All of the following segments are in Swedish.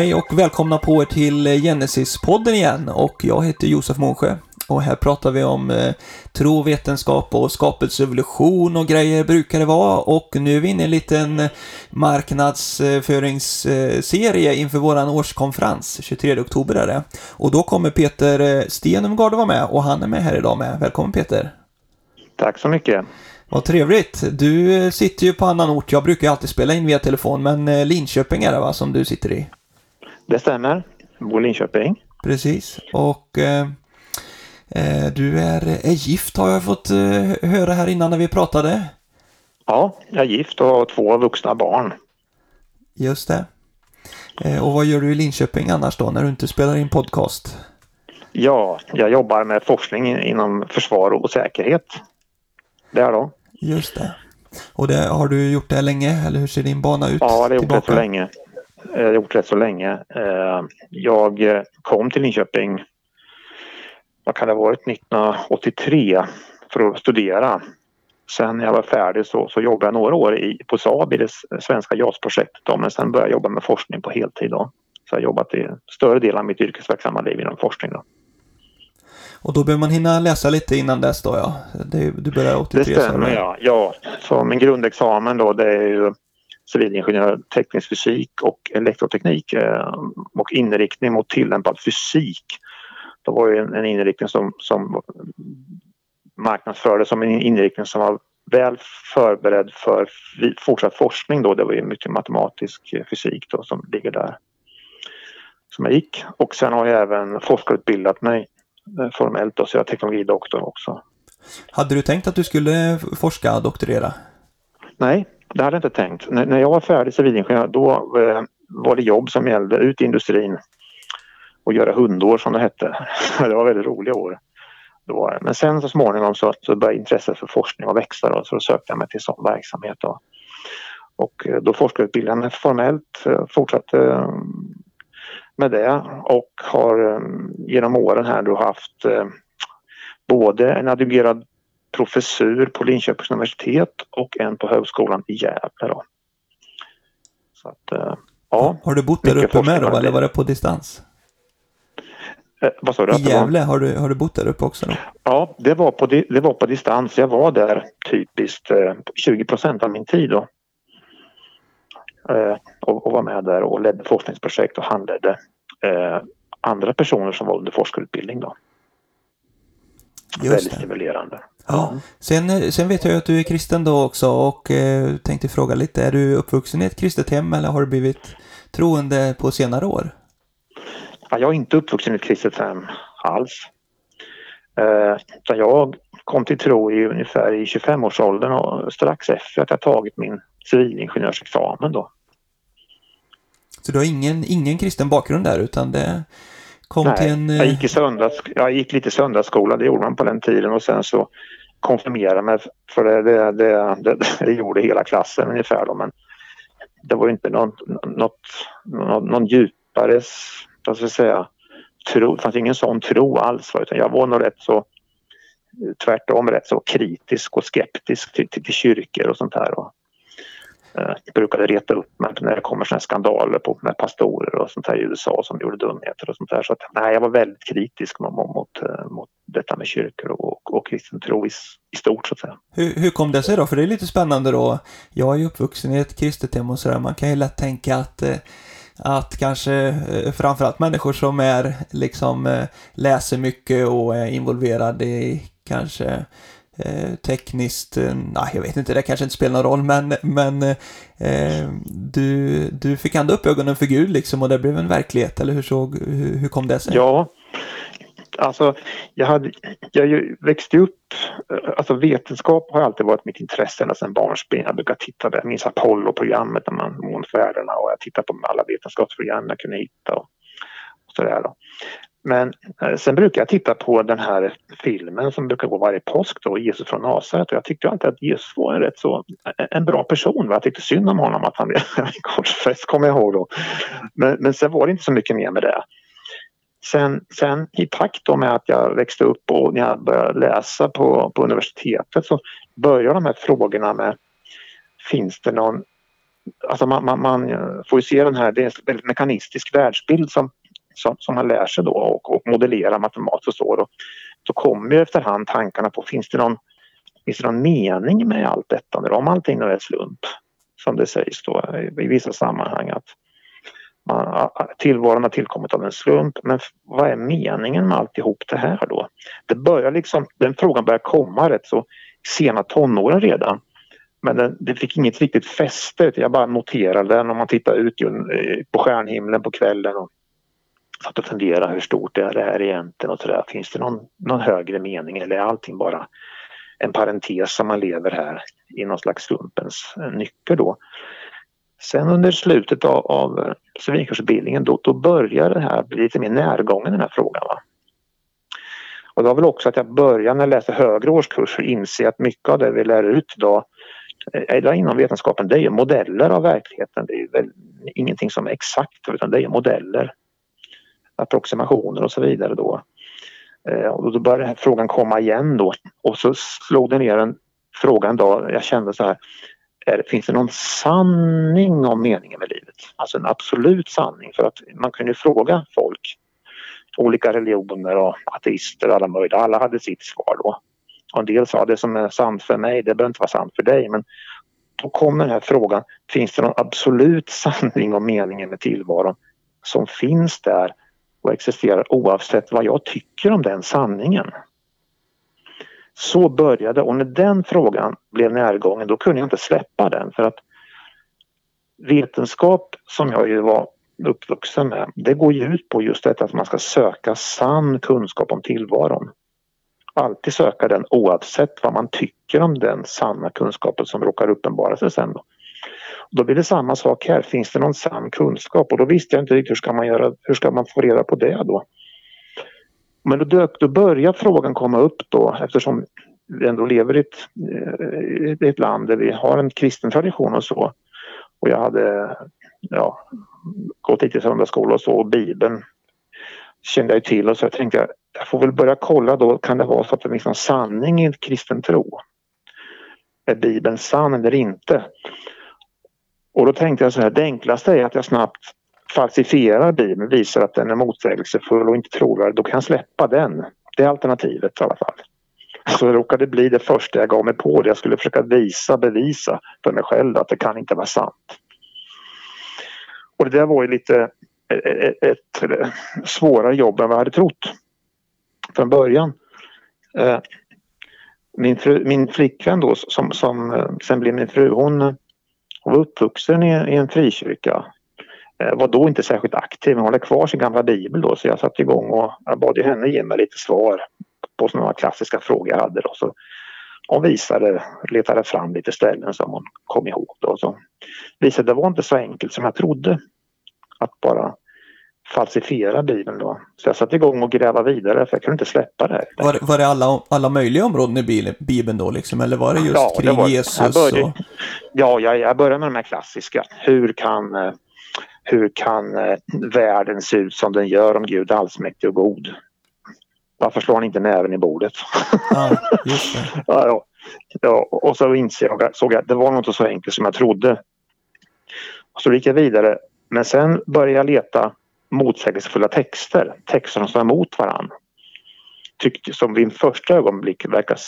Hej och välkomna på er till Genesis-podden igen och jag heter Josef Månsjö. Och här pratar vi om eh, tro, vetenskap och skapelsevolution och grejer brukar det vara. Och nu är vi inne i en liten marknadsföringsserie inför våran årskonferens. 23 oktober är det. Och då kommer Peter Stenumgard vara med och han är med här idag med. Välkommen Peter! Tack så mycket! Vad trevligt! Du sitter ju på annan ort. Jag brukar alltid spela in via telefon, men eh, Linköping är det va, som du sitter i? Det stämmer. Jag bor i Linköping. Precis. Och eh, eh, du är, är gift har jag fått eh, höra här innan när vi pratade. Ja, jag är gift och har två vuxna barn. Just det. Eh, och vad gör du i Linköping annars då, när du inte spelar in podcast? Ja, jag jobbar med forskning inom försvar och säkerhet. Där då. Just det. Och det, har du gjort det länge eller hur ser din bana ut? Ja, det har gjort rätt så länge. Jag har gjort rätt så länge. Eh, jag kom till Linköping, vad kan det ha varit, 1983 för att studera. Sen när jag var färdig så, så jobbade jag några år i, på Saab i det svenska JAS-projektet men sen började jag jobba med forskning på heltid. Då. Så jag har jobbat i större delen av mitt yrkesverksamma liv inom forskning. Då. Och då behöver man hinna läsa lite innan dess då ja? Det, du började 83 Det stämmer ja. ja. Så min grundexamen då det är ju civilingenjör teknisk fysik och elektroteknik eh, och inriktning mot tillämpad fysik. Det var ju en, inriktning som, som marknadsfördes som en inriktning som var väl förberedd för fortsatt forskning då. Det var ju mycket matematisk fysik då som ligger där. Som jag gick och sen har jag även forskarutbildat mig Eh, formellt då, så jag är teknologidoktor också. Hade du tänkt att du skulle forska doktorera? Nej, det hade jag inte tänkt. N när jag var färdig civilingenjör då eh, var det jobb som gällde ut i industrin och göra hundår som det hette. det var väldigt roliga år. Då. Men sen så småningom så, så började intresset för forskning att växa då, så då sökte jag mig till sån verksamhet. Då. Och eh, då forskarutbildade jag formellt, eh, fortsatte eh, med det och har genom åren här då haft både en adjungerad professur på Linköpings universitet och en på Högskolan i Gävle. Då. Så att, eh, ja, har du bott där uppe med då eller var det på distans? Eh, vad sa du? I Gävle, har du, har du bott där uppe också? Då? Ja, det var, på, det var på distans. Jag var där typiskt eh, 20 procent av min tid. Då. Eh, och, och var med där och ledde forskningsprojekt och handledde eh, andra personer som var under forskarutbildning. Då. Väldigt stimulerande. Ja. Sen, sen vet jag att du är kristen då också och eh, tänkte fråga lite, är du uppvuxen i ett kristet hem eller har du blivit troende på senare år? Ja, jag är inte uppvuxen i ett kristet hem alls. Eh, jag kom till tro i ungefär i 25-årsåldern och strax efter att jag tagit min civilingenjörsexamen då. Så du har ingen, ingen kristen bakgrund där utan det kom Nej, till en... jag gick, i söndags, jag gick lite söndagsskola, det gjorde man på den tiden och sen så konfirmerade mig för det, det, det, det, det gjorde hela klassen ungefär då men det var inte någon, något, någon, någon djupare, vad ska jag säga, tro, det fanns ingen sån tro alls utan jag var nog rätt så tvärtom rätt så kritisk och skeptisk till, till, till kyrkor och sånt här. Och, eh, brukade reta upp mig när det kommer såna skandaler på, med pastorer och sånt här i USA som gjorde dumheter och sånt där. Så att, nej, jag var väldigt kritisk mot, mot, mot eh, detta med kyrkor och, och kristen tro i, i stort så att säga. Hur, hur kom det sig då? För det är lite spännande då. Jag är ju uppvuxen i ett kristet hem och sådär. Man kan ju lätt tänka att eh, att kanske eh, framförallt människor som är liksom eh, läser mycket och är involverade i kanske eh, tekniskt, eh, nej jag vet inte, det kanske inte spelar någon roll men, men eh, eh du, du fick ändå upp ögonen för Gud liksom och det blev en verklighet eller hur, såg, hur, hur kom det sig? Ja, alltså jag, hade, jag växte upp, eh, alltså vetenskap har alltid varit mitt intresse ända sedan barnsben. Jag brukar titta, jag minns Apollo-programmet när man månfärderna och jag tittade på alla vetenskapsprogram jag kunde hitta och, och sådär. Då. Men eh, sen brukar jag titta på den här filmen som brukar gå varje påsk då, Jesus från Nasaret och jag tyckte alltid att Jesus var en rätt så, en bra person. Va? Jag tyckte synd om honom att han blev korsfäst, kommer jag ihåg då. Men, men sen var det inte så mycket mer med det. Sen, sen i takt med att jag växte upp och när jag började läsa på, på universitetet så började de här frågorna med finns det någon alltså man, man, man får ju se den här, det är en väldigt mekanistisk världsbild som, som, som man lär sig då och, och modellerar matematiskt och så. Då, då kommer ju efterhand tankarna på, finns det någon, finns det någon mening med allt detta? Om allting nu är slump, som det sägs då i vissa sammanhang att man, tillvaron har tillkommit av en slump. Men vad är meningen med alltihop det här då? Det börjar liksom, den frågan börjar komma rätt så sena tonåren redan. Men den, det fick inget riktigt fäste. Jag bara noterade den om man tittar ut på stjärnhimlen på kvällen och satt och funderade hur stort är det här egentligen och sådär. Finns det någon, någon högre mening eller är allting bara en parentes som man lever här i någon slags slumpens eh, nycker då? Sen under slutet av, av eh, civilingenjörsutbildningen då, då börjar det här bli lite mer närgången den här frågan. Va? Och det var väl också att jag började när jag läste högre årskurser inse att mycket av det vi lär ut idag eh, eller inom vetenskapen det är ju modeller av verkligheten. Det är väl ingenting som är exakt utan det är modeller. Approximationer och så vidare då. Eh, och då började den här frågan komma igen då och så slog det ner en fråga en dag. Jag kände så här är, finns det någon sanning om meningen med livet? Alltså en absolut sanning för att man kunde fråga folk, olika religioner och ateister och alla möjliga, alla hade sitt svar då. Och en del sa det som är sant för mig, det behöver inte vara sant för dig men då kommer den här frågan, finns det någon absolut sanning om meningen med tillvaron som finns där och existerar oavsett vad jag tycker om den sanningen? Så började och när den frågan blev närgången då kunde jag inte släppa den för att vetenskap som jag ju var uppvuxen med det går ju ut på just detta att man ska söka sann kunskap om tillvaron. Alltid söka den oavsett vad man tycker om den sanna kunskapen som råkar uppenbara sig sen. Då. Då blir det samma sak här, finns det någon sann kunskap? Och då visste jag inte riktigt hur ska man göra, hur ska man få reda på det då? Men då, dök, då började frågan komma upp då eftersom vi ändå lever i ett, eh, i ett land där vi har en kristen tradition och så. Och jag hade ja, gått lite i söndagsskola och så och Bibeln kände jag till och så jag tänkte jag, jag får väl börja kolla då, kan det vara så att det finns någon sanning i kristen tro? Är Bibeln sann eller inte? Och då tänkte jag så här, det enklaste är att jag snabbt falsifierar Bibeln, visar att den är motsägelsefull och inte trovärdig, då kan jag släppa den. Det är alternativet i alla fall. Så det råkade bli det första jag gav mig på. Det. Jag skulle försöka visa, bevisa för mig själv att det kan inte vara sant. Och det där var ju lite e, e, e, ett, ett svårare jobb än vad jag hade trott från början. Eh, min, fru, min flickvän då som, som eh, sen blev min fru hon, eh, hon var uppvuxen i, i en frikyrka Eh, var då inte särskilt aktiv men hade kvar sin gamla bibel då så jag satte igång och jag bad henne ge mig lite svar på sådana klassiska frågor jag hade då. Så hon visade, letade fram lite ställen som hon kom ihåg då. Så visade det var inte så enkelt som jag trodde att bara falsifiera Bibeln då. Så jag satte igång och gräva vidare för jag kunde inte släppa det. Var, var det alla, alla möjliga områden i Bibeln då liksom? Eller var det just ja, kring det var, Jesus? Började, och... Ja, jag, jag började med de här klassiska. Hur kan eh, hur kan eh, världen se ut som den gör om Gud är allsmäktig och god? Varför slår han inte näven i bordet? Det. ja, ja. och så insåg jag, såg jag att det var inte så enkelt som jag trodde. Så gick jag vidare men sen började jag leta motsägelsefulla texter, texter som står emot varandra. Tyckte som vid en första ögonblick verkar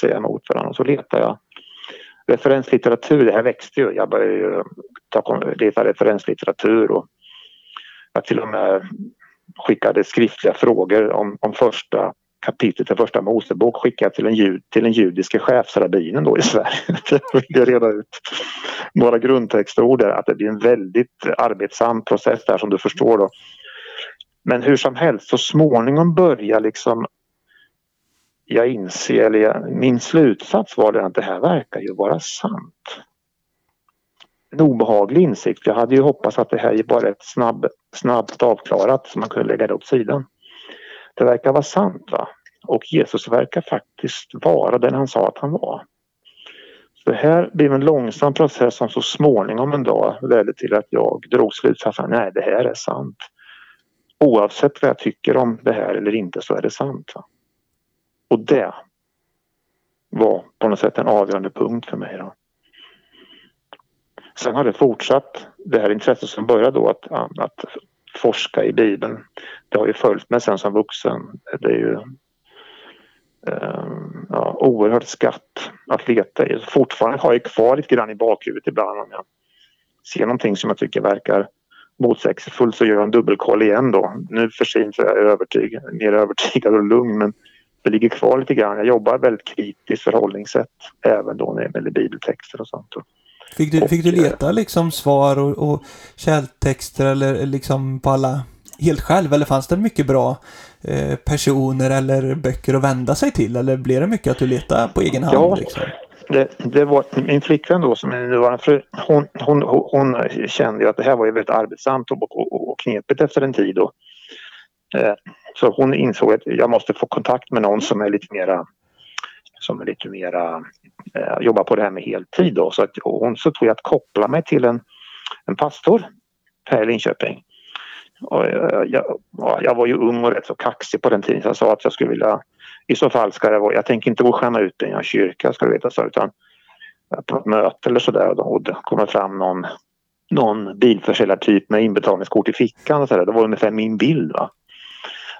säga emot varandra. Och så letar jag referenslitteratur, det här växte ju. Jag började ju ta, leta referenslitteratur och jag till och med skickade skriftliga frågor om, om första kapitlet i första Mosebok skickat till en, jud, till den judiska chefsrabbinen då i Sverige. Jag ville reda ut några grundtextord där, att det blir en väldigt arbetsam process där som du förstår då. Men hur som helst, så småningom börjar liksom jag inser, eller jag, min slutsats var att det här verkar ju vara sant. En obehaglig insikt. Jag hade ju hoppats att det här är bara ett snabb, snabbt avklarat så man kunde lägga det åt sidan. Det verkar vara sant va? Och Jesus verkar faktiskt vara den han sa att han var. Så det här blev en långsam process som så småningom en dag ledde till att jag drog slutsatsen nej det här är sant. Oavsett vad jag tycker om det här eller inte så är det sant. Va? Och det var på något sätt en avgörande punkt för mig. Då. Sen har det fortsatt, det här intresset som började då att, att forska i Bibeln. Det har ju följt mig sen som vuxen. Det är ju eh, ja, oerhört skatt att leta i. Fortfarande har jag kvar lite grann i bakhuvudet ibland om jag ser någonting som jag tycker verkar motsägelsefullt så gör jag en dubbelkoll igen då. Nu för så är jag övertygad, mer övertygad och lugn men det ligger kvar lite grann. Jag jobbar väldigt kritiskt förhållningssätt även då när det gäller bibeltexter och sånt. Fick du, fick du leta liksom svar och, och källtexter eller liksom på alla helt själv eller fanns det mycket bra eh, personer eller böcker att vända sig till eller blev det mycket att du letade på egen hand? Ja, liksom? det, det, var min flickvän då som är nuvarande fru. Hon, hon, hon, kände ju att det här var ju väldigt arbetsamt och, och, och knepigt efter en tid. Då. Eh, så hon insåg att jag måste få kontakt med någon som är lite mera som är lite mera eh, jobbar på det här med heltid då. Så att hon så tog jag att koppla mig till en, en pastor här i Linköping. Och jag, jag, jag, var ju ung och rätt så kaxig på den tiden så jag sa att jag skulle vilja i så fall ska det vara, jag tänker inte gå och skämma ut i en kyrka ska du veta så utan på ett möte eller sådär och det kommer fram någon, någon bilförsäljartyp med inbetalningskort i fickan och sådär. Det var ungefär min bild. Va?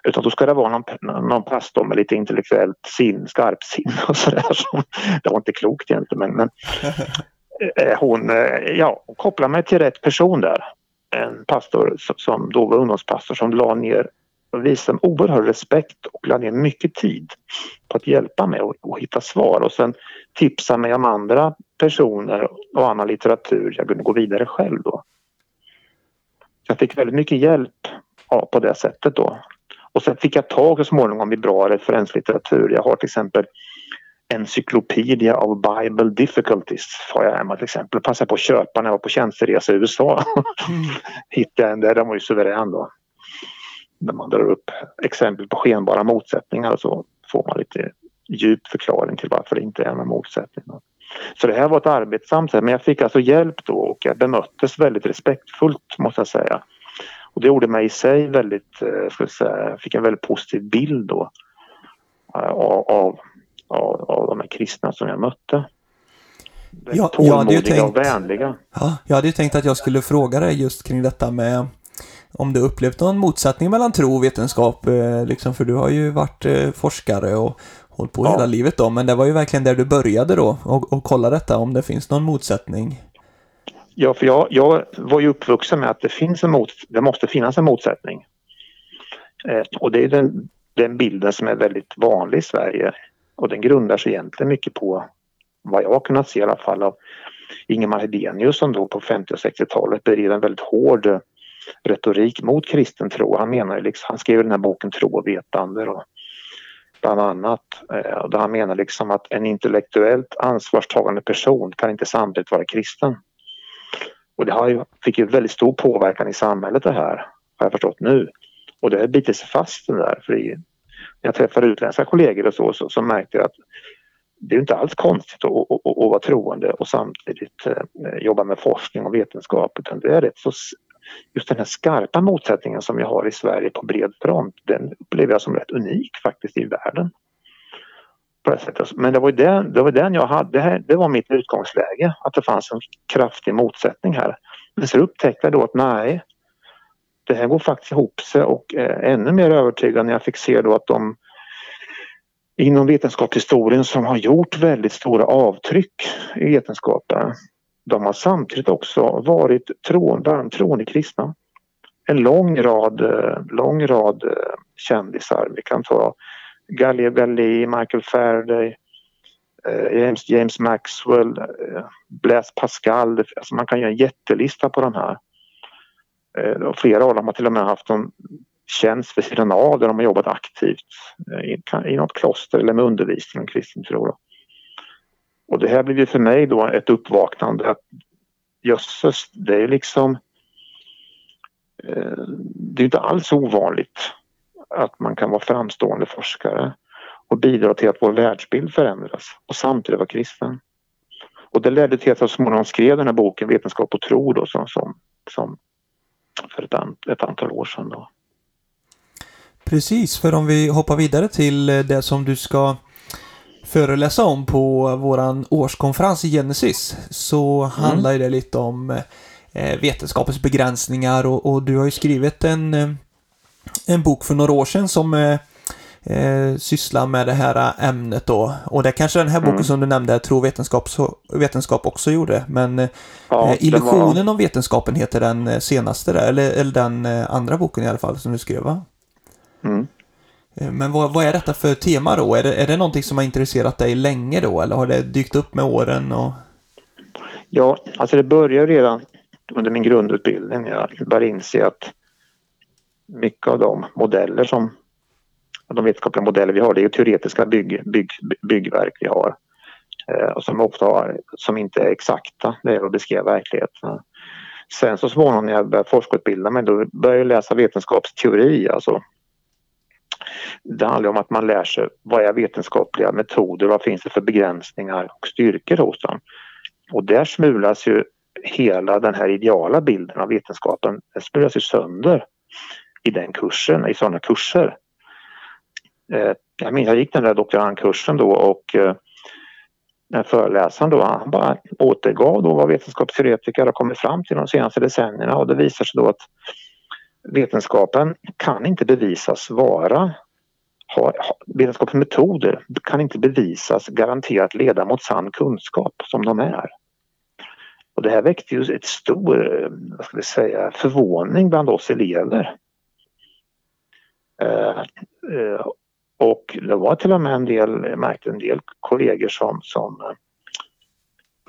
Utan då ska det vara någon, någon pastor med lite intellektuellt sin, skarpsinne och sådär. Det var inte klokt egentligen men, men eh, hon eh, ja, kopplade mig till rätt person där. En pastor som då var ungdomspastor som la ner och visade en oerhörd respekt och la ner mycket tid på att hjälpa mig att hitta svar och sen tipsa mig om andra personer och annan litteratur jag kunde gå vidare själv då. Jag fick väldigt mycket hjälp ja, på det sättet då. Och sen fick jag tag så småningom i bra referenslitteratur. Jag har till exempel Encyclopedia of Bible Difficulties har jag hemma till exempel. Passade på att köpa när jag var på tjänsteresa i USA. Mm. Hittade en där, den var ju suverän då. När man drar upp exempel på skenbara motsättningar och så får man lite djup förklaring till varför det inte är någon motsättning. Så det här var ett arbetsamt sätt men jag fick alltså hjälp då och jag bemöttes väldigt respektfullt måste jag säga. Och det gjorde mig i sig väldigt, eh, ska jag säga, fick en väldigt positiv bild då eh, av, av, av, av de här kristna som jag mötte. Ja, Tålmodiga tänkt, och vänliga. Ja, jag hade ju tänkt att jag skulle fråga dig just kring detta med om du upplevt någon motsättning mellan tro och vetenskap, eh, liksom, för du har ju varit forskare och hållit på ja. hela livet då, men det var ju verkligen där du började då och, och kolla detta om det finns någon motsättning. Ja, för jag, jag var ju uppvuxen med att det, finns en mot, det måste finnas en motsättning. Eh, och det är den, den bilden som är väldigt vanlig i Sverige och den grundar sig egentligen mycket på vad jag har kunnat se i alla fall av Ingemar Hedenius som då på 50 och 60-talet bedrev en väldigt hård retorik mot kristen tro. Han menar liksom, han skrev den här boken Tro och vetande och bland annat. Eh, där han menar liksom att en intellektuellt ansvarstagande person kan inte samtidigt vara kristen. Och det har ju, fick ju väldigt stor påverkan i samhället det här, har jag förstått nu. Och det har bitit sig fast den där. För när jag träffar utländska kollegor och så, så, så märkte jag att det är inte alls konstigt att, att, att, att vara troende och samtidigt eh, jobba med forskning och vetenskap utan det är rätt så just den här skarpa motsättningen som vi har i Sverige på bred front den upplever jag som rätt unik faktiskt i världen på det sättet. Men det var ju den, det var den jag hade, det, här, det var mitt utgångsläge, att det fanns en kraftig motsättning här. Men så upptäckte jag då att nej, det här går faktiskt ihop sig och eh, ännu mer övertygande när jag fick se då att de inom vetenskapshistorien som har gjort väldigt stora avtryck i vetenskapen. De har samtidigt också varit troende, troende kristna. En lång rad, eh, lång rad eh, kändisar. Vi kan ta Galileo Galilei, Michael Faraday, eh, James, James Maxwell, Blaise Pascal. Alltså man kan göra en jättelista på de här. Eh, och flera av dem har till och med haft en tjänst vid sidan av där de har jobbat aktivt eh, i, i något kloster eller med undervisning om kristen tro. Och det här blev ju för mig då ett uppvaknande att jösses, det är liksom eh, det är inte alls ovanligt att man kan vara framstående forskare och bidra till att vår världsbild förändras och samtidigt vara kristen. Och det ledde till att jag så småningom skrev den här boken Vetenskap och tro då, som, som, som för ett, an, ett antal år sedan. Då. Precis, för om vi hoppar vidare till det som du ska föreläsa om på våran årskonferens i Genesis så mm. handlar det lite om eh, vetenskapens begränsningar och, och, du har ju skrivit en, eh, en bok för några år sedan som eh, eh, sysslar med det här ämnet då. Och det kanske den här boken mm. som du nämnde, Tro vetenskap, vetenskap också gjorde. Men eh, ja, eh, Illusionen var... om vetenskapen heter den eh, senaste där, eller, eller den eh, andra boken i alla fall som du skrev va? Mm. Men vad, vad, är detta för tema då? Är det, är det någonting som har intresserat dig länge då eller har det dykt upp med åren? Och... Ja, alltså det började redan under min grundutbildning. Jag började inse att mycket av de modeller som de vetenskapliga modeller vi har det är teoretiska bygg, bygg, byggverk vi har. Eh, och som ofta har, som inte är exakta när det att beskriva verkligheten. Sen så småningom när jag började forskarutbilda mig då började jag läsa vetenskapsteori. Alltså. Det handlar om att man lär sig vad är vetenskapliga metoder, vad finns det för begränsningar och styrkor hos dem. Och där smulas ju hela den här ideala bilden av vetenskapen, den smulas ju sönder i den kursen, i sådana kurser. Eh, jag minns jag gick den där doktorandkursen då och eh, föreläsaren då, han bara återgav då vad vetenskapsteoretiker har kommit fram till de senaste decennierna och det visar sig då att vetenskapen kan inte bevisas vara har, vetenskapens metoder kan inte bevisas garanterat leda mot sann kunskap som de är. Och det här väckte ju ett stor eh, vad ska vi säga, förvåning bland oss elever. Eh, eh, och det var till och med en del, jag märkte en del kollegor som, som eh,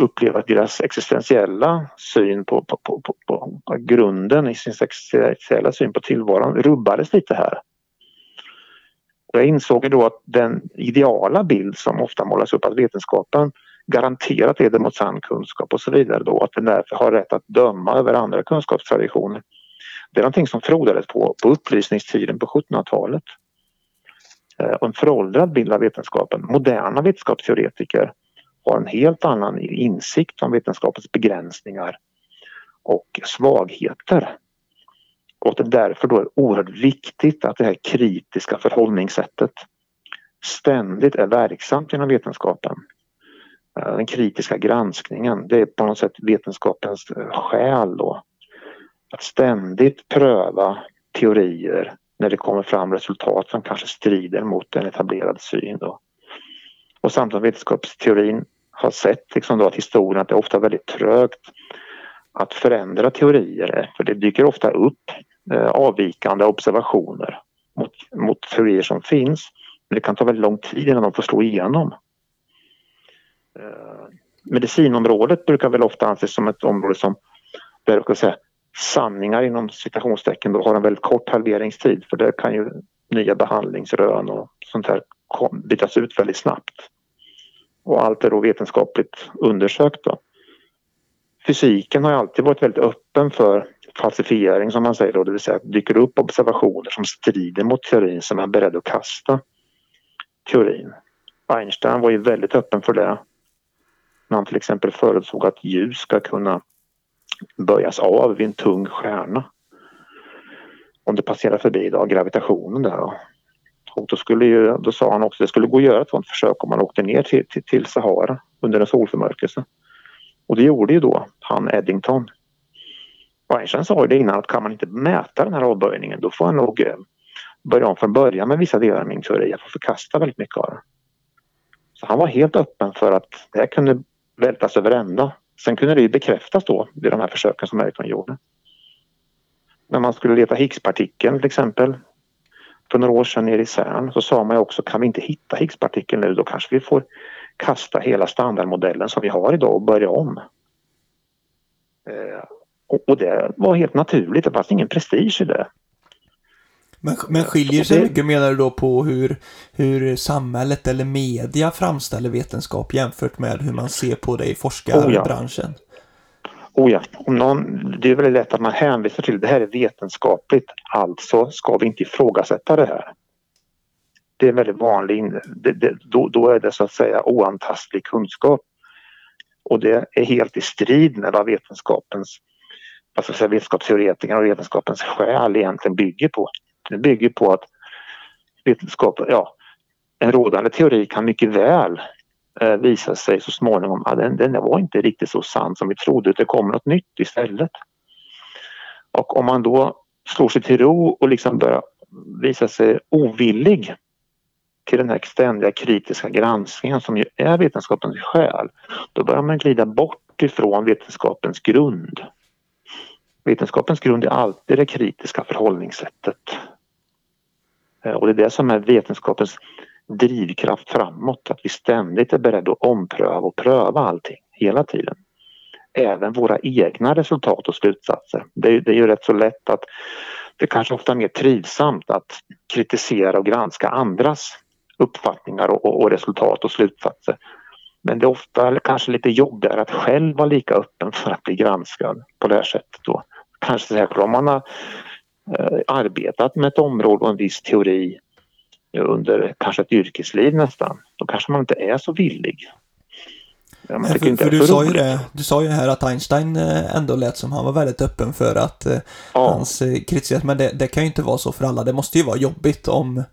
upplevde att deras existentiella syn på, på, på, på, på grunden i sin existentiella syn på tillvaron rubbades lite här. Och jag insåg då att den ideala bild som ofta målas upp att vetenskapen garanterat leder mot sann kunskap och så vidare då att den därför har rätt att döma över andra kunskapstraditioner. Det är någonting som frodades på, på upplysningstiden på 1700-talet. Och en föråldrad bild av vetenskapen. Moderna vetenskapsteoretiker har en helt annan insikt om vetenskapens begränsningar och svagheter. Och det är därför då är oerhört viktigt att det här kritiska förhållningssättet ständigt är verksamt inom vetenskapen. Eh, den kritiska granskningen, det är på något sätt vetenskapens eh, själ då. Att ständigt pröva teorier när det kommer fram resultat som kanske strider mot en etablerad syn. Då. Och samtidigt vetenskapsteorin har sett liksom då att historien att det är ofta väldigt trögt att förändra teorier för det dyker ofta upp eh, avvikande observationer mot, mot teorier som finns. Men det kan ta väldigt lång tid innan de får slå igenom. Eh, medicinområdet brukar väl ofta anses som ett område som där, ska säga, sanningar inom citationstecken då har en väldigt kort halveringstid för där kan ju nya behandlingsrön och sånt här bytas ut väldigt snabbt. Och allt är då vetenskapligt undersökt då. Fysiken har alltid varit väldigt öppen för falsifiering som man säger då, det vill säga att dyker upp observationer som strider mot teorin som är beredd att kasta teorin. Einstein var ju väldigt öppen för det. När han till exempel förutsåg att ljus ska kunna böjas av vid en tung stjärna. Om det passerar förbi då, gravitationen där. Då. Och då, skulle ju, då sa han också att det skulle gå att göra ett sådant försök om man åkte ner till, till, till Sahara under en solförmörkelse. Och det gjorde ju då han Eddington. Och Einstein sa ju det innan att kan man inte mäta den här avböjningen då får han nog eh, börja om från början med vissa delar av min teori. Jag får förkasta väldigt mycket av det. Så han var helt öppen för att det här kunde vältas över ända Sen kunde det ju bekräftas då vid de här försöken som Ericsson gjorde. När man skulle leta Higgspartikeln till exempel för några år sedan nere i CERN så sa man ju också kan vi inte hitta Higgspartikeln nu då kanske vi får kasta hela standardmodellen som vi har idag och börja om. Eh, och det var helt naturligt, det fanns ingen prestige i det. Men, men skiljer sig mycket menar du då på hur, hur samhället eller media framställer vetenskap jämfört med hur man ser på det i forskarbranschen? Oh ja. Oh ja. någon, det är väldigt lätt att man hänvisar till det här är vetenskapligt, alltså ska vi inte ifrågasätta det här. Det är en väldigt vanlig, det, det, då, då är det så att säga oantastlig kunskap. Och det är helt i strid med vad vetenskapens, alltså vetenskapsteoretikerna och vetenskapens själ egentligen bygger på. Det bygger på att vetenskap, ja, en rådande teori kan mycket väl eh, visa sig så småningom att den, den var inte riktigt så sann som vi trodde, det kommer något nytt istället. Och om man då slår sig till ro och liksom börjar visa sig ovillig till den här ständiga kritiska granskningen som ju är vetenskapens själ, då börjar man glida bort ifrån vetenskapens grund. Vetenskapens grund är alltid det kritiska förhållningssättet. Eh, och det är det som är vetenskapens drivkraft framåt, att vi ständigt är beredda att ompröva och pröva allting hela tiden. Även våra egna resultat och slutsatser. Det är, det är ju rätt så lätt att det kanske ofta är mer trivsamt att kritisera och granska andras uppfattningar och, och, och resultat och slutsatser. Men det är ofta kanske lite jobbigare att själv vara lika öppen för att bli granskad på det här sättet. Då. Kanske särskilt om man har arbetat med ett område och en viss teori under kanske ett yrkesliv nästan. Då kanske man inte är så villig. Ja, för, för du, sa ju det, du sa ju här att Einstein eh, ändå lät som han var väldigt öppen för att eh, ja. hans eh, kritik, men det, det, kan ju inte vara så för alla. Det måste ju vara jobbigt om,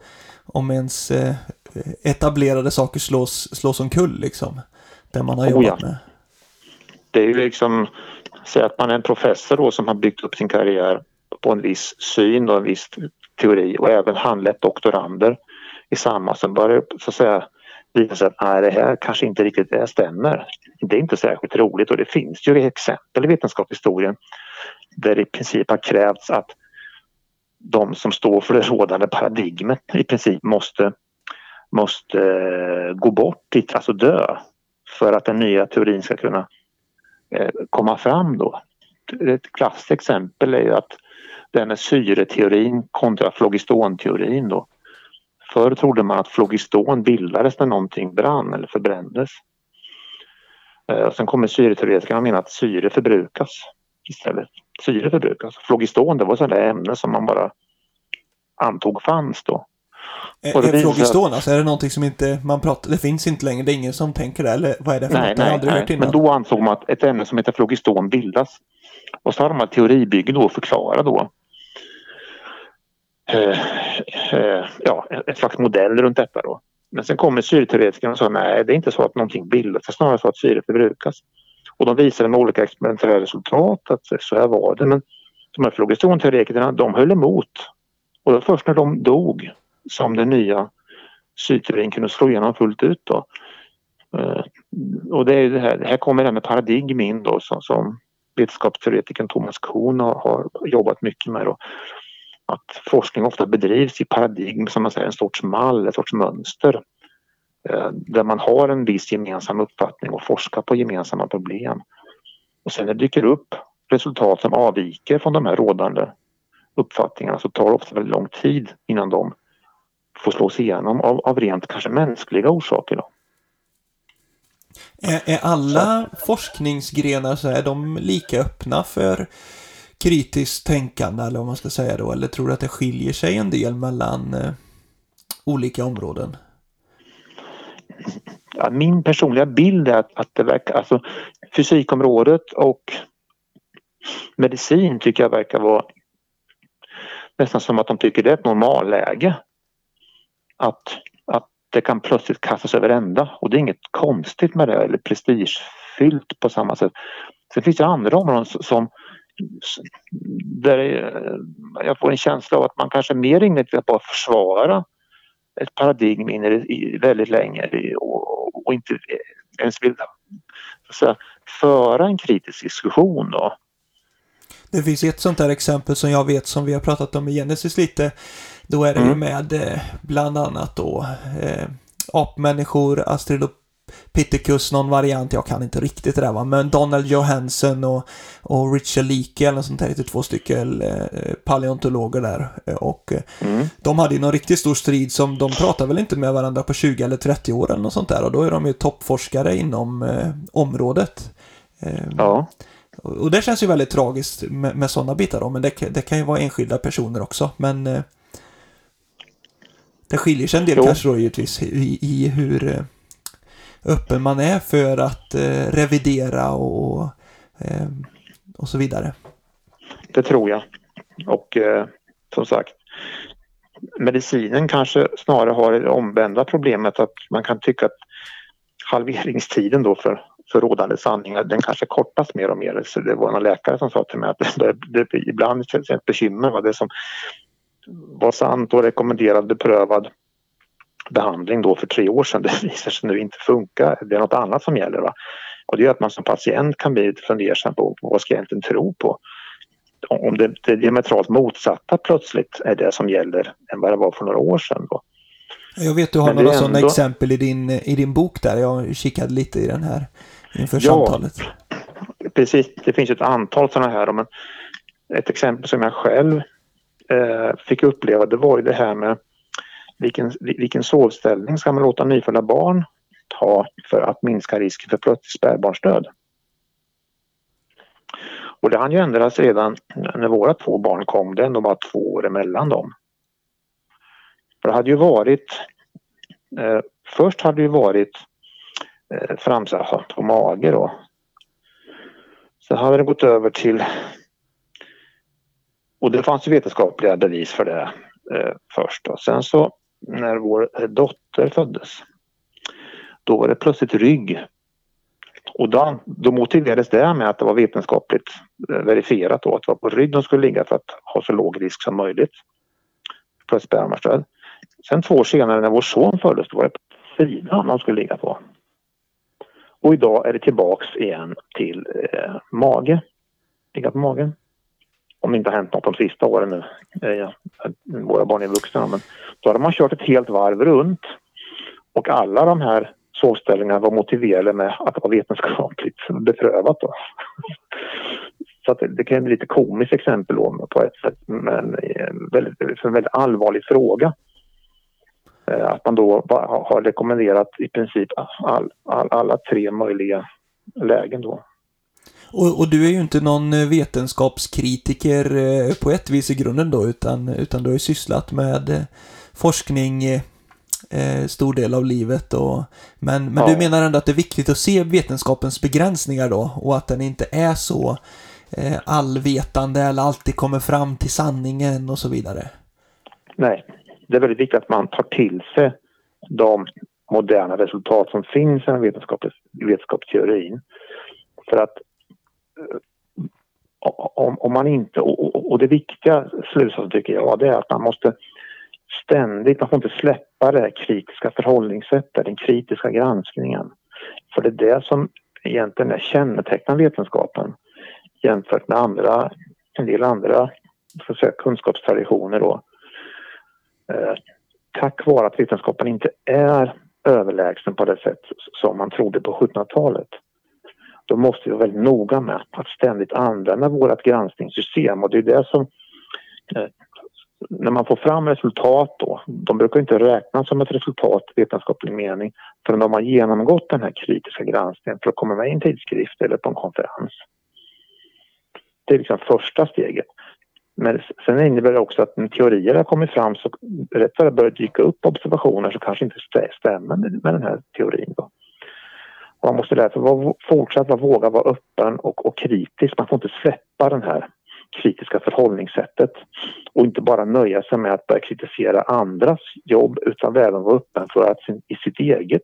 om ens etablerade saker slås, slås omkull liksom. Det man har jobbat oh ja. med. Det är ju liksom, säg att man är en professor då som har byggt upp sin karriär på en viss syn och en viss teori och även handlett doktorander i samma som börjar så att säga visa sig att nej, det här kanske inte riktigt det stämmer. Det är inte särskilt roligt och det finns ju exempel i vetenskapshistorien där det i princip har krävts att de som står för det rådande paradigmet i princip måste, måste eh, gå bort, alltså dö för att den nya teorin ska kunna eh, komma fram då. Ett klassiskt exempel är ju att den är syreteorin kontra flogistonteorin då. Förr trodde man att flogiston bildades när någonting brann eller förbrändes. Eh, och sen kommer syreteoretikerna mena att syre förbrukas istället. Syre förbrukas. Flogiston det var sådana ämne som man bara antog fanns då. Är, är flogiston alltså, är det någonting som inte man pratar, det finns inte längre, det är ingen som tänker det eller vad är det för nej, något? Nej, nej, men då ansåg man att ett ämne som heter flogiston bildas. Och så har de här teoribyggen då förklarat då Eh, eh, ja, ett slags modell runt detta då. Men sen kommer syreteoretikerna och sa nej, det är inte så att någonting bildas, det är snarare så att syre förbrukas. Och de visade med olika experimentella resultat att så här var det. Men de här flogistonteoretikerna, de höll emot. Och det var först när de dog som den nya syreteorin kunde slå igenom fullt ut då. Eh, och det är det här, här kommer det här med paradigm in då som, som vetenskapsteoretikern Thomas Kuhn har, har jobbat mycket med. Då att forskning ofta bedrivs i paradigm som man säger en sorts mall, ett sorts mönster eh, där man har en viss gemensam uppfattning och forskar på gemensamma problem. Och sen när det dyker upp resultat som avviker från de här rådande uppfattningarna så tar det ofta väldigt lång tid innan de får slås igenom av, av rent kanske mänskliga orsaker. Då. Är, är alla så. forskningsgrenar så är de lika öppna för kritiskt tänkande eller vad man ska säga då? Eller tror du att det skiljer sig en del mellan eh, olika områden? Ja, min personliga bild är att, att det verkar, alltså fysikområdet och medicin tycker jag verkar vara nästan som att de tycker det är ett normalläge. Att, att det kan plötsligt kastas över ända och det är inget konstigt med det eller prestigefyllt på samma sätt. Sen finns det andra områden som där jag får en känsla av att man kanske mer inriktar på att försvara ett paradigm in i, väldigt länge och, och inte ens vill så föra en kritisk diskussion då. Det finns ett sånt där exempel som jag vet som vi har pratat om i Genesis lite. Då är det mm. med eh, bland annat då eh, apmänniskor, Astrid och Pitticus, någon variant, jag kan inte riktigt det där va, men Donald Johansson och, och Richard Leakey eller sånt där, två stycken eh, paleontologer där. Och eh, mm. de hade ju någon riktigt stor strid som de pratar väl inte med varandra på 20 eller 30 år eller något sånt där och då är de ju toppforskare inom eh, området. Eh, ja. Och det känns ju väldigt tragiskt med, med sådana bitar då, men det, det, kan ju vara enskilda personer också, men eh, det skiljer sig en del jo. kanske då givetvis i, i hur eh, öppen man är för att eh, revidera och, eh, och så vidare. Det tror jag. Och eh, som sagt, medicinen kanske snarare har det omvända problemet att man kan tycka att halveringstiden då för, för rådande sanningar den kanske kortas mer och mer. Så det var någon läkare som sa till mig att det, det, det ibland det ett bekymmer. Va? Det som var sant och rekommenderad beprövad behandling då för tre år sedan det visar sig nu inte funka. Det är något annat som gäller. Va? Och det gör att man som patient kan bli lite fundersam på vad ska jag egentligen tro på? Om det, det diametralt motsatta plötsligt är det som gäller än vad det var för några år sedan. Då. Jag vet du har några sådana exempel i din, i din bok där. Jag kikade lite i den här inför ja, samtalet. Precis, det finns ett antal sådana här. Men ett exempel som jag själv eh, fick uppleva det var ju det här med vilken, vilken sovställning ska man låta nyfödda barn ta för att minska risken för plötslig spädbarnsdöd? Och det hann ju ändras redan när våra två barn kom. Det är ändå bara två år emellan dem. För det hade ju varit eh, Först hade det ju varit eh, framsatt på mage då. Sen hade det gått över till och det fanns vetenskapliga bevis för det eh, först. Då. sen så när vår dotter föddes då var det plötsligt rygg. Och då, då motiverades det med att det var vetenskapligt eh, verifierat då, att det var på rygg de skulle ligga för att ha så låg risk som möjligt för spermastöd. Sen två år senare när vår son föddes då var det på sidan de skulle ligga på. Och idag är det tillbaks igen till eh, mage. Ligga på magen. Om det inte har hänt något de sista åren nu. Eh, våra barn är vuxna men då hade man kört ett helt varv runt. Och alla de här sovställningarna var motiverade med att det var vetenskapligt beprövat. Då. Så att det, det kan bli lite komiskt exempel då, på ett sätt men eh, väldigt, för en väldigt allvarlig fråga. Eh, att man då har rekommenderat i princip all, all, alla tre möjliga lägen då. Och, och, du är ju inte någon vetenskapskritiker eh, på ett vis i grunden då, utan, utan du har ju sysslat med eh, forskning eh, stor del av livet. Och, men men ja. du menar ändå att det är viktigt att se vetenskapens begränsningar då och att den inte är så eh, allvetande eller alltid kommer fram till sanningen och så vidare? Nej, det är väldigt viktigt att man tar till sig de moderna resultat som finns i vetenskapsteorin. För att eh, om, om man inte, och, och det viktiga slutsatsen tycker jag, det är att man måste ständigt, man får inte släppa det kritiska förhållningssättet, den kritiska granskningen. För det är det som egentligen är kännetecknar vetenskapen jämfört med andra, en del andra säga, kunskapstraditioner då. Eh, tack vare att vetenskapen inte är överlägsen på det sätt som man trodde på 1700-talet. Då måste vi vara väldigt noga med att ständigt använda vårt granskningssystem och det är det som eh, när man får fram resultat då, de brukar inte räknas som ett resultat i vetenskaplig mening förrän de har genomgått den här kritiska granskningen för att komma med i en tidskrift eller på en konferens. Det är liksom första steget. Men sen innebär det också att när teorier har kommit fram så rätt vad det börjar dyka upp observationer som kanske inte stämmer med den här teorin. Då. Man måste därför vara, fortsatt våga vara öppen och, och kritisk. Man får inte släppa den här kritiska förhållningssättet och inte bara nöja sig med att börja kritisera andras jobb utan även vara öppen för att sin, i sitt eget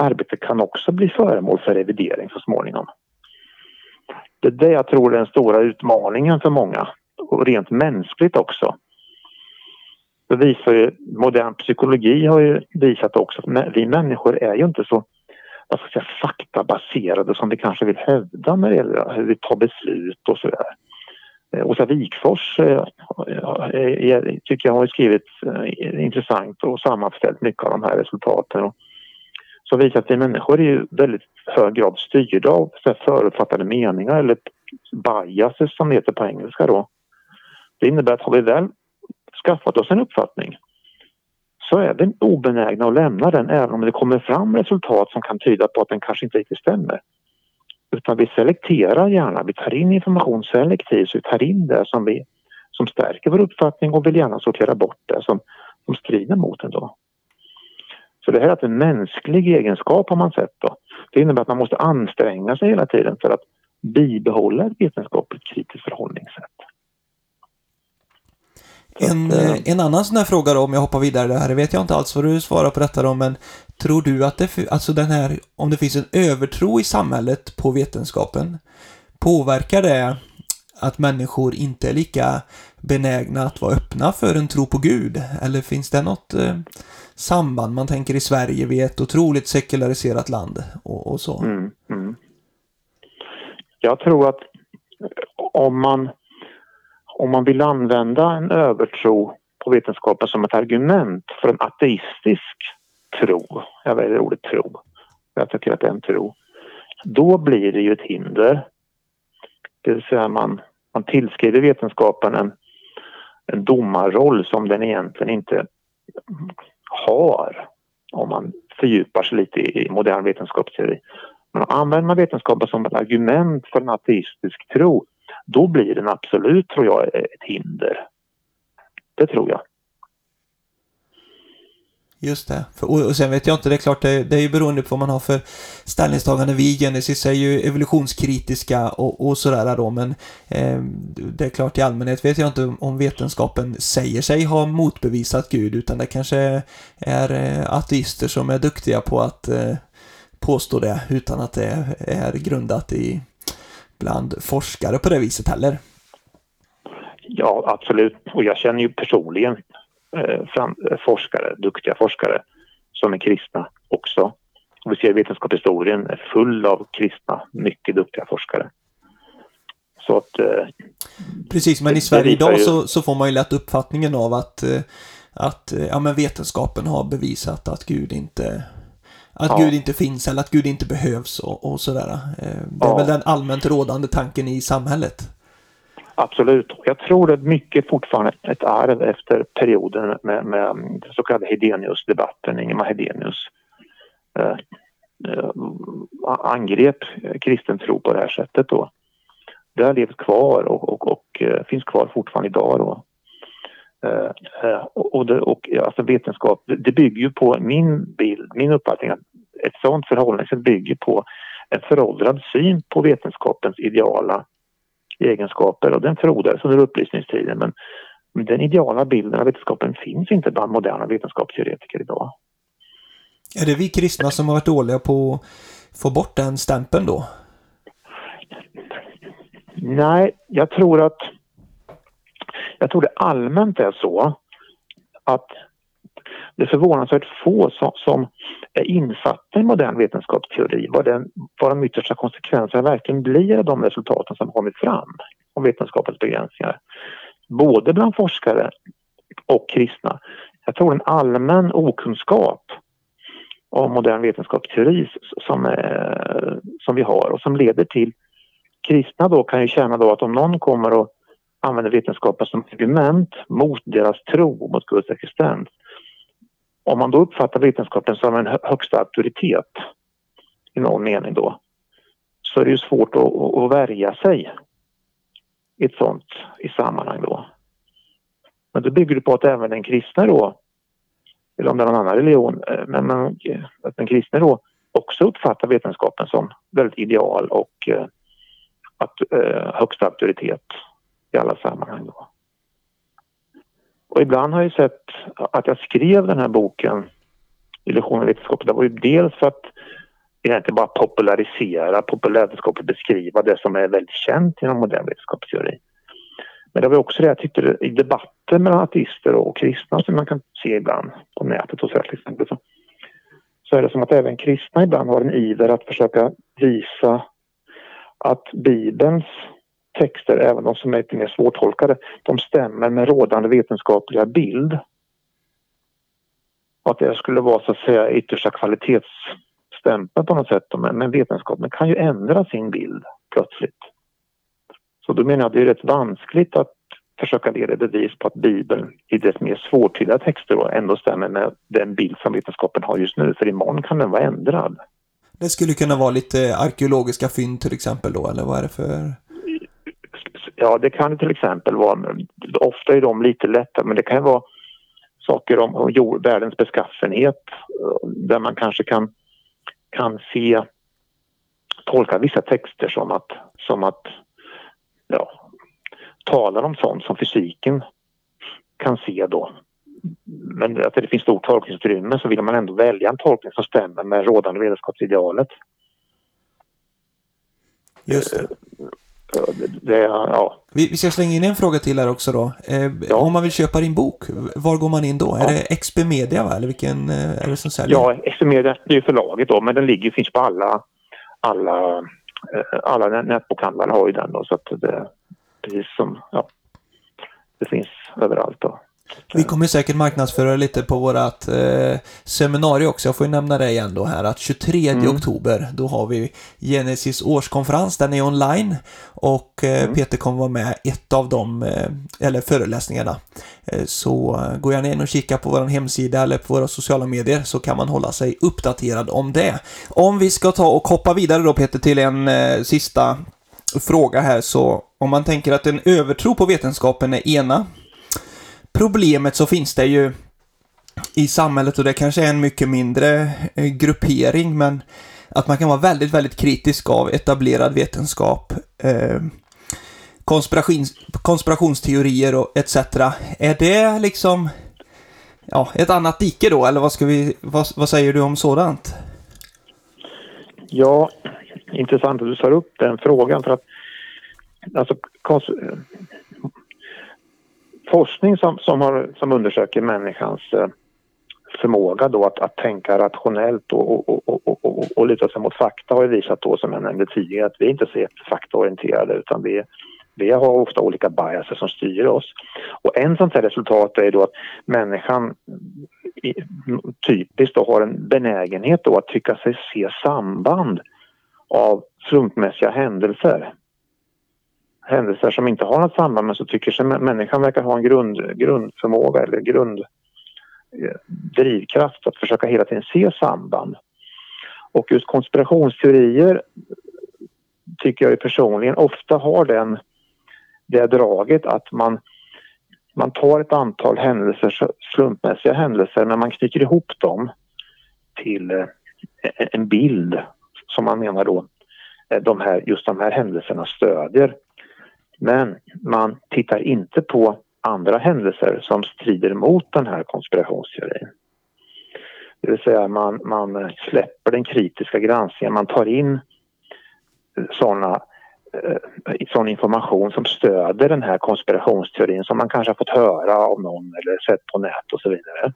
arbete kan också bli föremål för revidering så småningom. Det är det jag tror är den stora utmaningen för många och rent mänskligt också. Det visar ju, modern psykologi har ju visat också att vi människor är ju inte så vad ska jag säga, faktabaserade som vi kanske vill hävda när det gäller hur vi tar beslut och sådär. Eh, Åsa Wikfors eh, eh, eh, tycker jag har skrivit intressant och sammanställt mycket av de här resultaten. Som visar att vi människor är i väldigt hög grad styrda av förutfattade meningar eller biases som det heter på engelska då. Det innebär att har vi väl skaffat oss en uppfattning så är vi obenägna att lämna den även om det kommer fram resultat som kan tyda på att den kanske inte riktigt stämmer. Utan vi selekterar gärna, vi tar in information selektivt, så vi tar in det som, vi, som stärker vår uppfattning och vill gärna sortera bort det som, som strider mot den. Då. Så det här är en mänsklig egenskap har man sett. Då. Det innebär att man måste anstränga sig hela tiden för att bibehålla ett vetenskapligt kritiskt förhållningssätt. En, att, eh, en annan sån här fråga då, om jag hoppar vidare, det här vet jag inte alls vad du svarar på detta då, men tror du att det, alltså den här, om det finns en övertro i samhället på vetenskapen, påverkar det att människor inte är lika benägna att vara öppna för en tro på Gud? Eller finns det något eh, samband? Man tänker i Sverige, vi är ett otroligt sekulariserat land och, och så. Mm, mm. Jag tror att om man, om man vill använda en övertro på vetenskapen som ett argument för en ateistisk tro, jag väljer ordet tro, jag tycker att det är en tro, då blir det ju ett hinder. Det vill säga man, man tillskriver vetenskapen en, en domarroll som den egentligen inte har om man fördjupar sig lite i modern vetenskapsteori. Men använder man vetenskapen som ett argument för en ateistisk tro, då blir den absolut, tror jag, ett hinder. Det tror jag. Just det. och, sen vet jag inte, det är klart, det, är ju beroende på vad man har för ställningstagande. Vi i Genesis är ju evolutionskritiska och, och sådär då, men eh, det är klart i allmänhet vet jag inte om vetenskapen säger sig ha motbevisat Gud, utan det kanske är eh, ateister som är duktiga på att eh, påstå det utan att det är grundat i bland forskare på det viset heller. Ja, absolut. Och jag känner ju personligen eh, fram, eh, forskare, duktiga forskare som är kristna också. Och vi ser vetenskapshistorien är full av kristna, mycket duktiga forskare. Så att... Eh, Precis, men i Sverige idag ju... så, så, får man ju lätt uppfattningen av att, eh, att eh, ja, men vetenskapen har bevisat att Gud inte att ja. Gud inte finns eller att Gud inte behövs och, och sådär. Eh, det är ja. väl den allmänt rådande tanken i samhället. Absolut. Jag tror att mycket fortfarande ett arv efter perioden med, med den så kallade Hedenius-debatten, Ingemar Hedenius eh, eh, angrep kristen tro på det här sättet då. Det har levt kvar och, och, och eh, finns kvar fortfarande idag då. Eh, eh, och, det, och alltså vetenskap, det bygger ju på min bild, min uppfattning att ett sådant förhållningssätt bygger på en föråldrad syn på vetenskapens ideala egenskaper och den frodades under upplysningstiden men den ideala bilden av vetenskapen finns inte bland moderna vetenskapsteoretiker idag. Är det vi kristna som har varit dåliga på att få bort den stämpeln då? Nej, jag tror att jag tror det allmänt är så att det är förvånansvärt få som, som är insatta i modern vetenskapsteori, vad, den, vad de yttersta konsekvenserna verkligen blir av de resultaten som kommit fram om vetenskapens begränsningar. Både bland forskare och kristna. Jag tror en allmän okunskap om modern vetenskapsteori som, eh, som vi har och som leder till kristna då kan ju känna då att om någon kommer och använder vetenskapen som argument mot deras tro, mot Guds existens. Om man då uppfattar vetenskapen som en högsta auktoritet i någon mening då så är det ju svårt att, att värja sig i ett sånt i sammanhang då. Men då bygger det på att även den kristna då, eller om det är någon annan religion, eh, men, eh, att den kristna då också uppfattar vetenskapen som väldigt ideal och eh, att, högsta auktoritet i alla sammanhang. Då. Och ibland har jag sett att jag skrev den här boken Illusion och vetenskap. Det var ju dels för att egentligen bara popularisera, populärvetenskapligt beskriva det som är väldigt känt inom modern vetenskapsteori. Men det var också det jag tyckte i debatter mellan ateister och kristna som man kan se ibland på nätet och så här till exempel så, så är det som att även kristna ibland har en iver att försöka visa att Bibelns texter, även de som är lite mer svårtolkade, de stämmer med rådande vetenskapliga bild. Och att det skulle vara så att säga yttersta kvalitetsstämpel på något sätt. Men vetenskapen kan ju ändra sin bild plötsligt. Så då menar jag att det är rätt vanskligt att försöka leda bevis på att Bibeln i dess mer svårtydliga texter då ändå stämmer med den bild som vetenskapen har just nu. För imorgon kan den vara ändrad. Det skulle kunna vara lite arkeologiska fynd till exempel då, eller vad är det för? Ja, det kan till exempel vara. Ofta är de lite lätta, men det kan vara saker om, om jord, världens beskaffenhet eh, där man kanske kan, kan se, tolka vissa texter som att, som att ja, talar om sånt som fysiken kan se då. Men att det finns stort tolkningsutrymme så vill man ändå välja en tolkning som stämmer med rådande vetenskapsidealet. Just det. Det, det, ja. Vi, vi ska slänga in en fråga till här också då. Eh, Ja. Om man vill köpa din bok, var går man in då? Ja. Är det XP Media va? Eller vilken eh, är det som säljer? Ja, Exemedia det är ju förlaget då men den ligger, finns på alla, alla, eh, alla nä- nätbokhandlare har ju den då så att det precis som, ja, det finns överallt då. Vi kommer säkert marknadsföra lite på vårat eh, seminarium också. Jag får ju nämna det igen då här att 23 Mm. oktober då har vi Genesis årskonferens. Den är online och eh, Mm. Peter kommer vara med ett av de, eh, eller föreläsningarna. Eh, så eh, gå gärna in och kika på vår hemsida eller på våra sociala medier så kan man hålla sig uppdaterad om det. Om vi ska ta och hoppa vidare då Peter till en eh, sista fråga här så om man tänker att en övertro på vetenskapen är ena problemet så finns det ju i samhället och det kanske är en mycket mindre eh, gruppering men att man kan vara väldigt, väldigt kritisk av etablerad vetenskap. Eh, konspirations, konspirationsteorier och etc. Är det liksom ja, ett annat dike då eller vad ska vi, vad, vad säger du om sådant? Ja, intressant att du tar upp den frågan för att alltså, forskning som, som, har, som undersöker människans eh, förmåga då att, att tänka rationellt och, och, och, och, och, och luta sig mot fakta har ju visat då som jag nämnde tidigare att vi inte är så faktaorienterade. utan vi, vi har ofta olika biaser som styr oss. Och en sånt här resultat är då att människan i, typiskt då har en benägenhet då att tycka sig se samband av slumpmässiga händelser. Händelser som inte har något samband men så tycker sig människan verkar ha en grund, grundförmåga eller grund eh, drivkraft att försöka hela tiden se samband. Och just konspirationsteorier tycker jag ju personligen ofta har den, det draget att man, man tar ett antal händelser, slumpmässiga händelser, men man knyter ihop dem till eh, en bild som man menar då eh, de här, just de här händelserna stödjer. Men man tittar inte på andra händelser som strider mot den här konspirationsteorin. Det vill säga man, man släpper den kritiska granskningen, man tar in såna, eh, sån information som stöder den här konspirationsteorin som man kanske har fått höra av någon eller sett på nät och så vidare.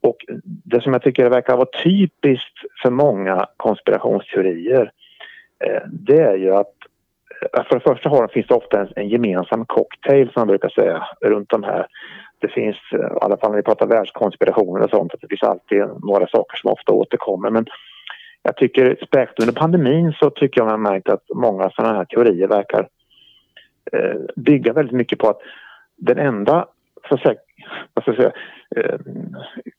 Och det som jag tycker verkar vara typiskt för många konspirationsteorier eh, det är ju att Eh, för det första har, finns det ofta en, en gemensam cocktail som man brukar säga runt de här. Det finns, eh, i alla fall när vi pratar världskonspirationer och sånt, att det finns alltid några saker som ofta återkommer. Men jag tycker, speciellt under pandemin så tycker jag man har märkt att många sådana här teorier verkar eh, bygga väldigt mycket på att den enda så att säga, vad ska jag säga, eh,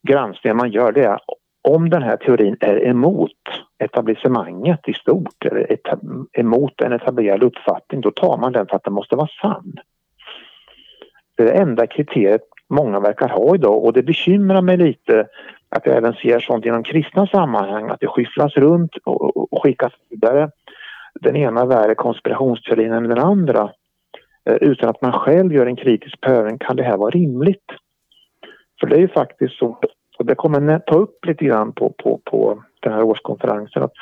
granskningen man gör det är om den här teorin är emot etablissemanget i stort eller etab- emot en etablerad uppfattning då tar man den för att den måste vara sann. Det är det enda kriteriet många verkar ha idag och det bekymrar mig lite att jag även ser sånt inom kristna sammanhang att det skyfflas runt och, och, skickas vidare den ena värre konspirationsteorin än den andra eh, utan att man själv gör en kritisk prövning. Kan det här vara rimligt? För det är ju faktiskt så, och det kommer jag ta upp lite grann på, på, på den här årskonferensen, att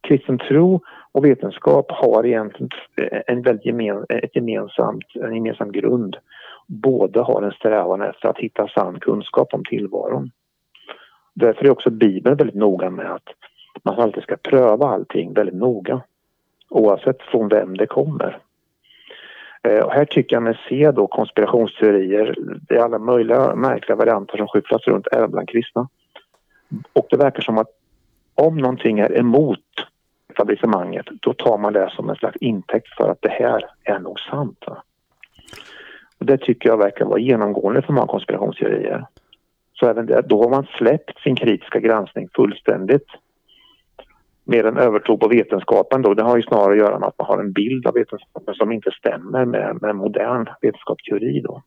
kristen tro och vetenskap har egentligen en väldigt gemen, ett gemensamt, en gemensam grund. Båda har en strävan efter att hitta sann kunskap om tillvaron. Därför är också Bibeln väldigt noga med att man alltid ska pröva allting väldigt noga oavsett från vem det kommer. Eh, och här tycker jag mig se då konspirationsteorier, i alla möjliga märkliga varianter som skyfflas runt även bland kristna. Och det verkar som att om någonting är emot etablissemanget då tar man det som en slags intäkt för att det här är nog sant. Och det tycker jag verkar vara genomgående för många konspirationsteorier. Så även där, då har man släppt sin kritiska granskning fullständigt. Mer en övertro på vetenskapen då, det har ju snarare att göra med att man har en bild av vetenskapen som inte stämmer med, med modern vetenskapsteori då.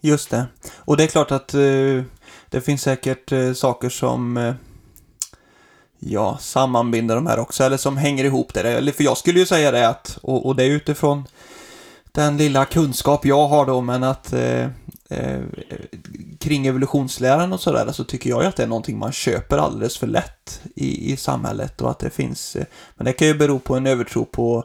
Just det. Och det är klart att eh, det finns säkert eh, saker som eh, ja, sammanbinder de här också, eller som hänger ihop det. Eller för jag skulle ju säga det att, och, och det är utifrån den lilla kunskap jag har då, men att eh, eh, kring evolutionsläran och sådär så tycker jag ju att det är någonting man köper alldeles för lätt i, i samhället och att det finns, eh, men det kan ju bero på en övertro på,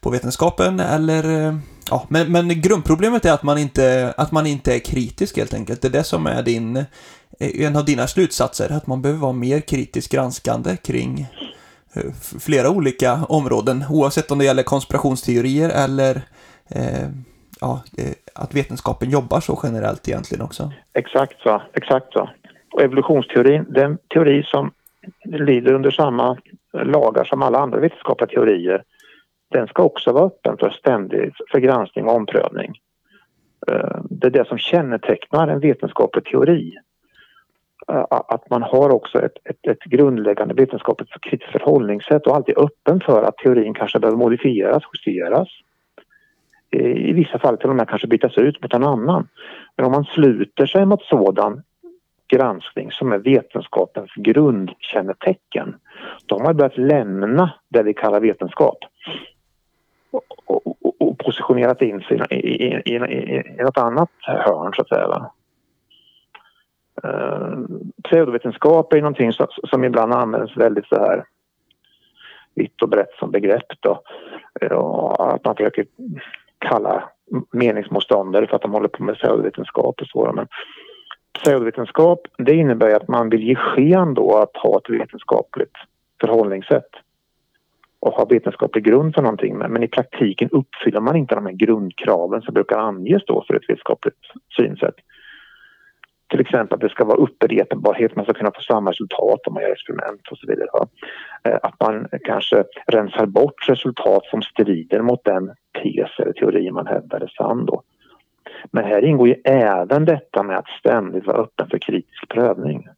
på vetenskapen eller eh, Ja, men, men grundproblemet är att man, inte, att man inte är kritisk helt enkelt. Det är det som är din, eh, en av dina slutsatser, att man behöver vara mer kritiskt granskande kring eh, flera olika områden, oavsett om det gäller konspirationsteorier eller eh, Eh, ja, eh, att vetenskapen jobbar så generellt egentligen också. Exakt så, exakt så. Och evolutionsteorin, den teori som lyder under samma lagar som alla andra vetenskapliga teorier, den ska också vara öppen för ständig för granskning och omprövning. Eh, det är det som kännetecknar en vetenskaplig teori. Att man har också ett, ett, ett grundläggande vetenskapligt kritiskt förhållningssätt och alltid öppen för att teorin kanske behöver modifieras, justeras. I vissa fall till och med kanske bytas ut mot en annan. Men om man sluter sig mot sådan granskning som är vetenskapens grundkännetecken, då har man börjat lämna det vi kallar vetenskap och, och, och positionerat in sig i, i, i, i, något annat hörn så att säga. Uh, pseudovetenskap är någonting som, som ibland används väldigt så här vitt och brett som begrepp då. Att man försöker kalla meningsmotståndare för att de håller på med pseudovetenskap och så. Men pseudovetenskap det innebär ju att man vill ge sken då att ha ett vetenskapligt förhållningssätt och ha vetenskaplig grund för någonting men i praktiken uppfyller man inte de här grundkraven som brukar anges då för ett vetenskapligt synsätt. Till exempel att det ska vara upprepbarhet, man ska kunna få samma resultat om man gör experiment och så vidare. Va? Eh, att man kanske rensar bort resultat som strider mot den tes eller teori man hävdar är sann då. Men här ingår ju även detta med att ständigt vara öppen för kritisk prövning.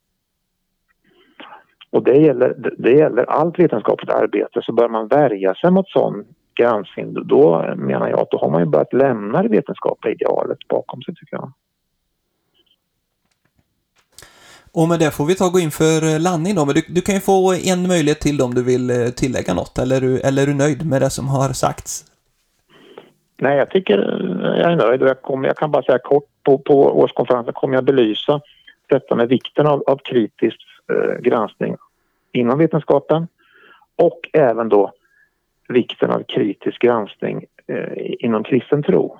Och det gäller, det gäller allt vetenskapligt arbete så bör man värja sig mot sån granskning då menar jag att då har man ju börjat lämna det vetenskapliga idealet bakom sig tycker jag. Och med det får vi ta och gå in för eh, landning då, men du, du kan ju få en möjlighet till om du vill eh, tillägga något, eller, eller är du nöjd med det som har sagts? Nej, jag tycker eh, jag är nöjd och jag, kommer, jag kan bara säga kort på, på årskonferensen kommer jag belysa detta med vikten av, av kritisk eh, granskning inom vetenskapen och även då vikten av kritisk granskning eh, inom kristen tro.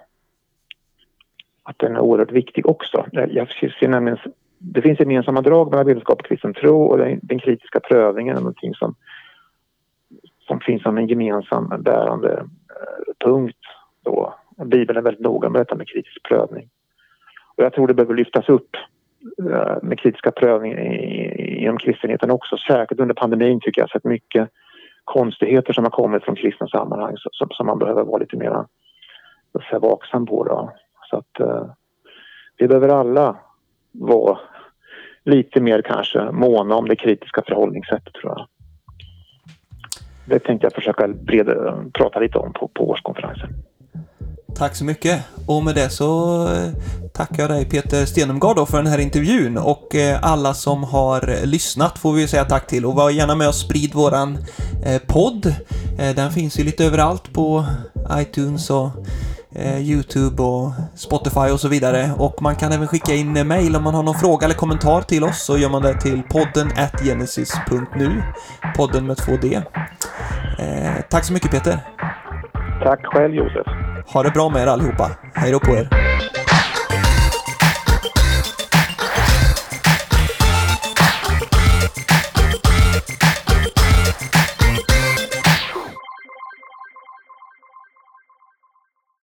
Att den är oerhört viktig också. Jag ser nämligen, det finns gemensamma drag mellan vetenskap och kristen tro och den, den kritiska prövningen är någonting som, som finns som en gemensam bärande eh, punkt. Då. Bibeln är väldigt noga med detta med kritisk prövning. Och jag tror det behöver lyftas upp Eh, med kritiska prövningar inom kristenheten också. Särskilt under pandemin tycker jag sett mycket konstigheter som har kommit från kristna sammanhang som, som man behöver vara lite mer vaksam på. Då. Så att eh, vi behöver alla vara lite mer kanske måna om det kritiska förhållningssättet tror jag. Det tänkte jag försöka breda, prata lite om på, på årskonferensen. Tack så mycket. Och med det så eh, tackar jag dig Peter Stenemgard för den här intervjun och eh, alla som har lyssnat får vi säga tack till och var gärna med och sprid våran eh, podd. Den finns ju lite överallt på iTunes och Youtube och Spotify och så vidare. Och man kan även skicka in mail om man har någon fråga eller kommentar till oss så gör man det till podden genesis.nu. Podden med två D. Tack så mycket Peter. Tack själv Josef. Ha det bra med er allihopa. Hej då på er.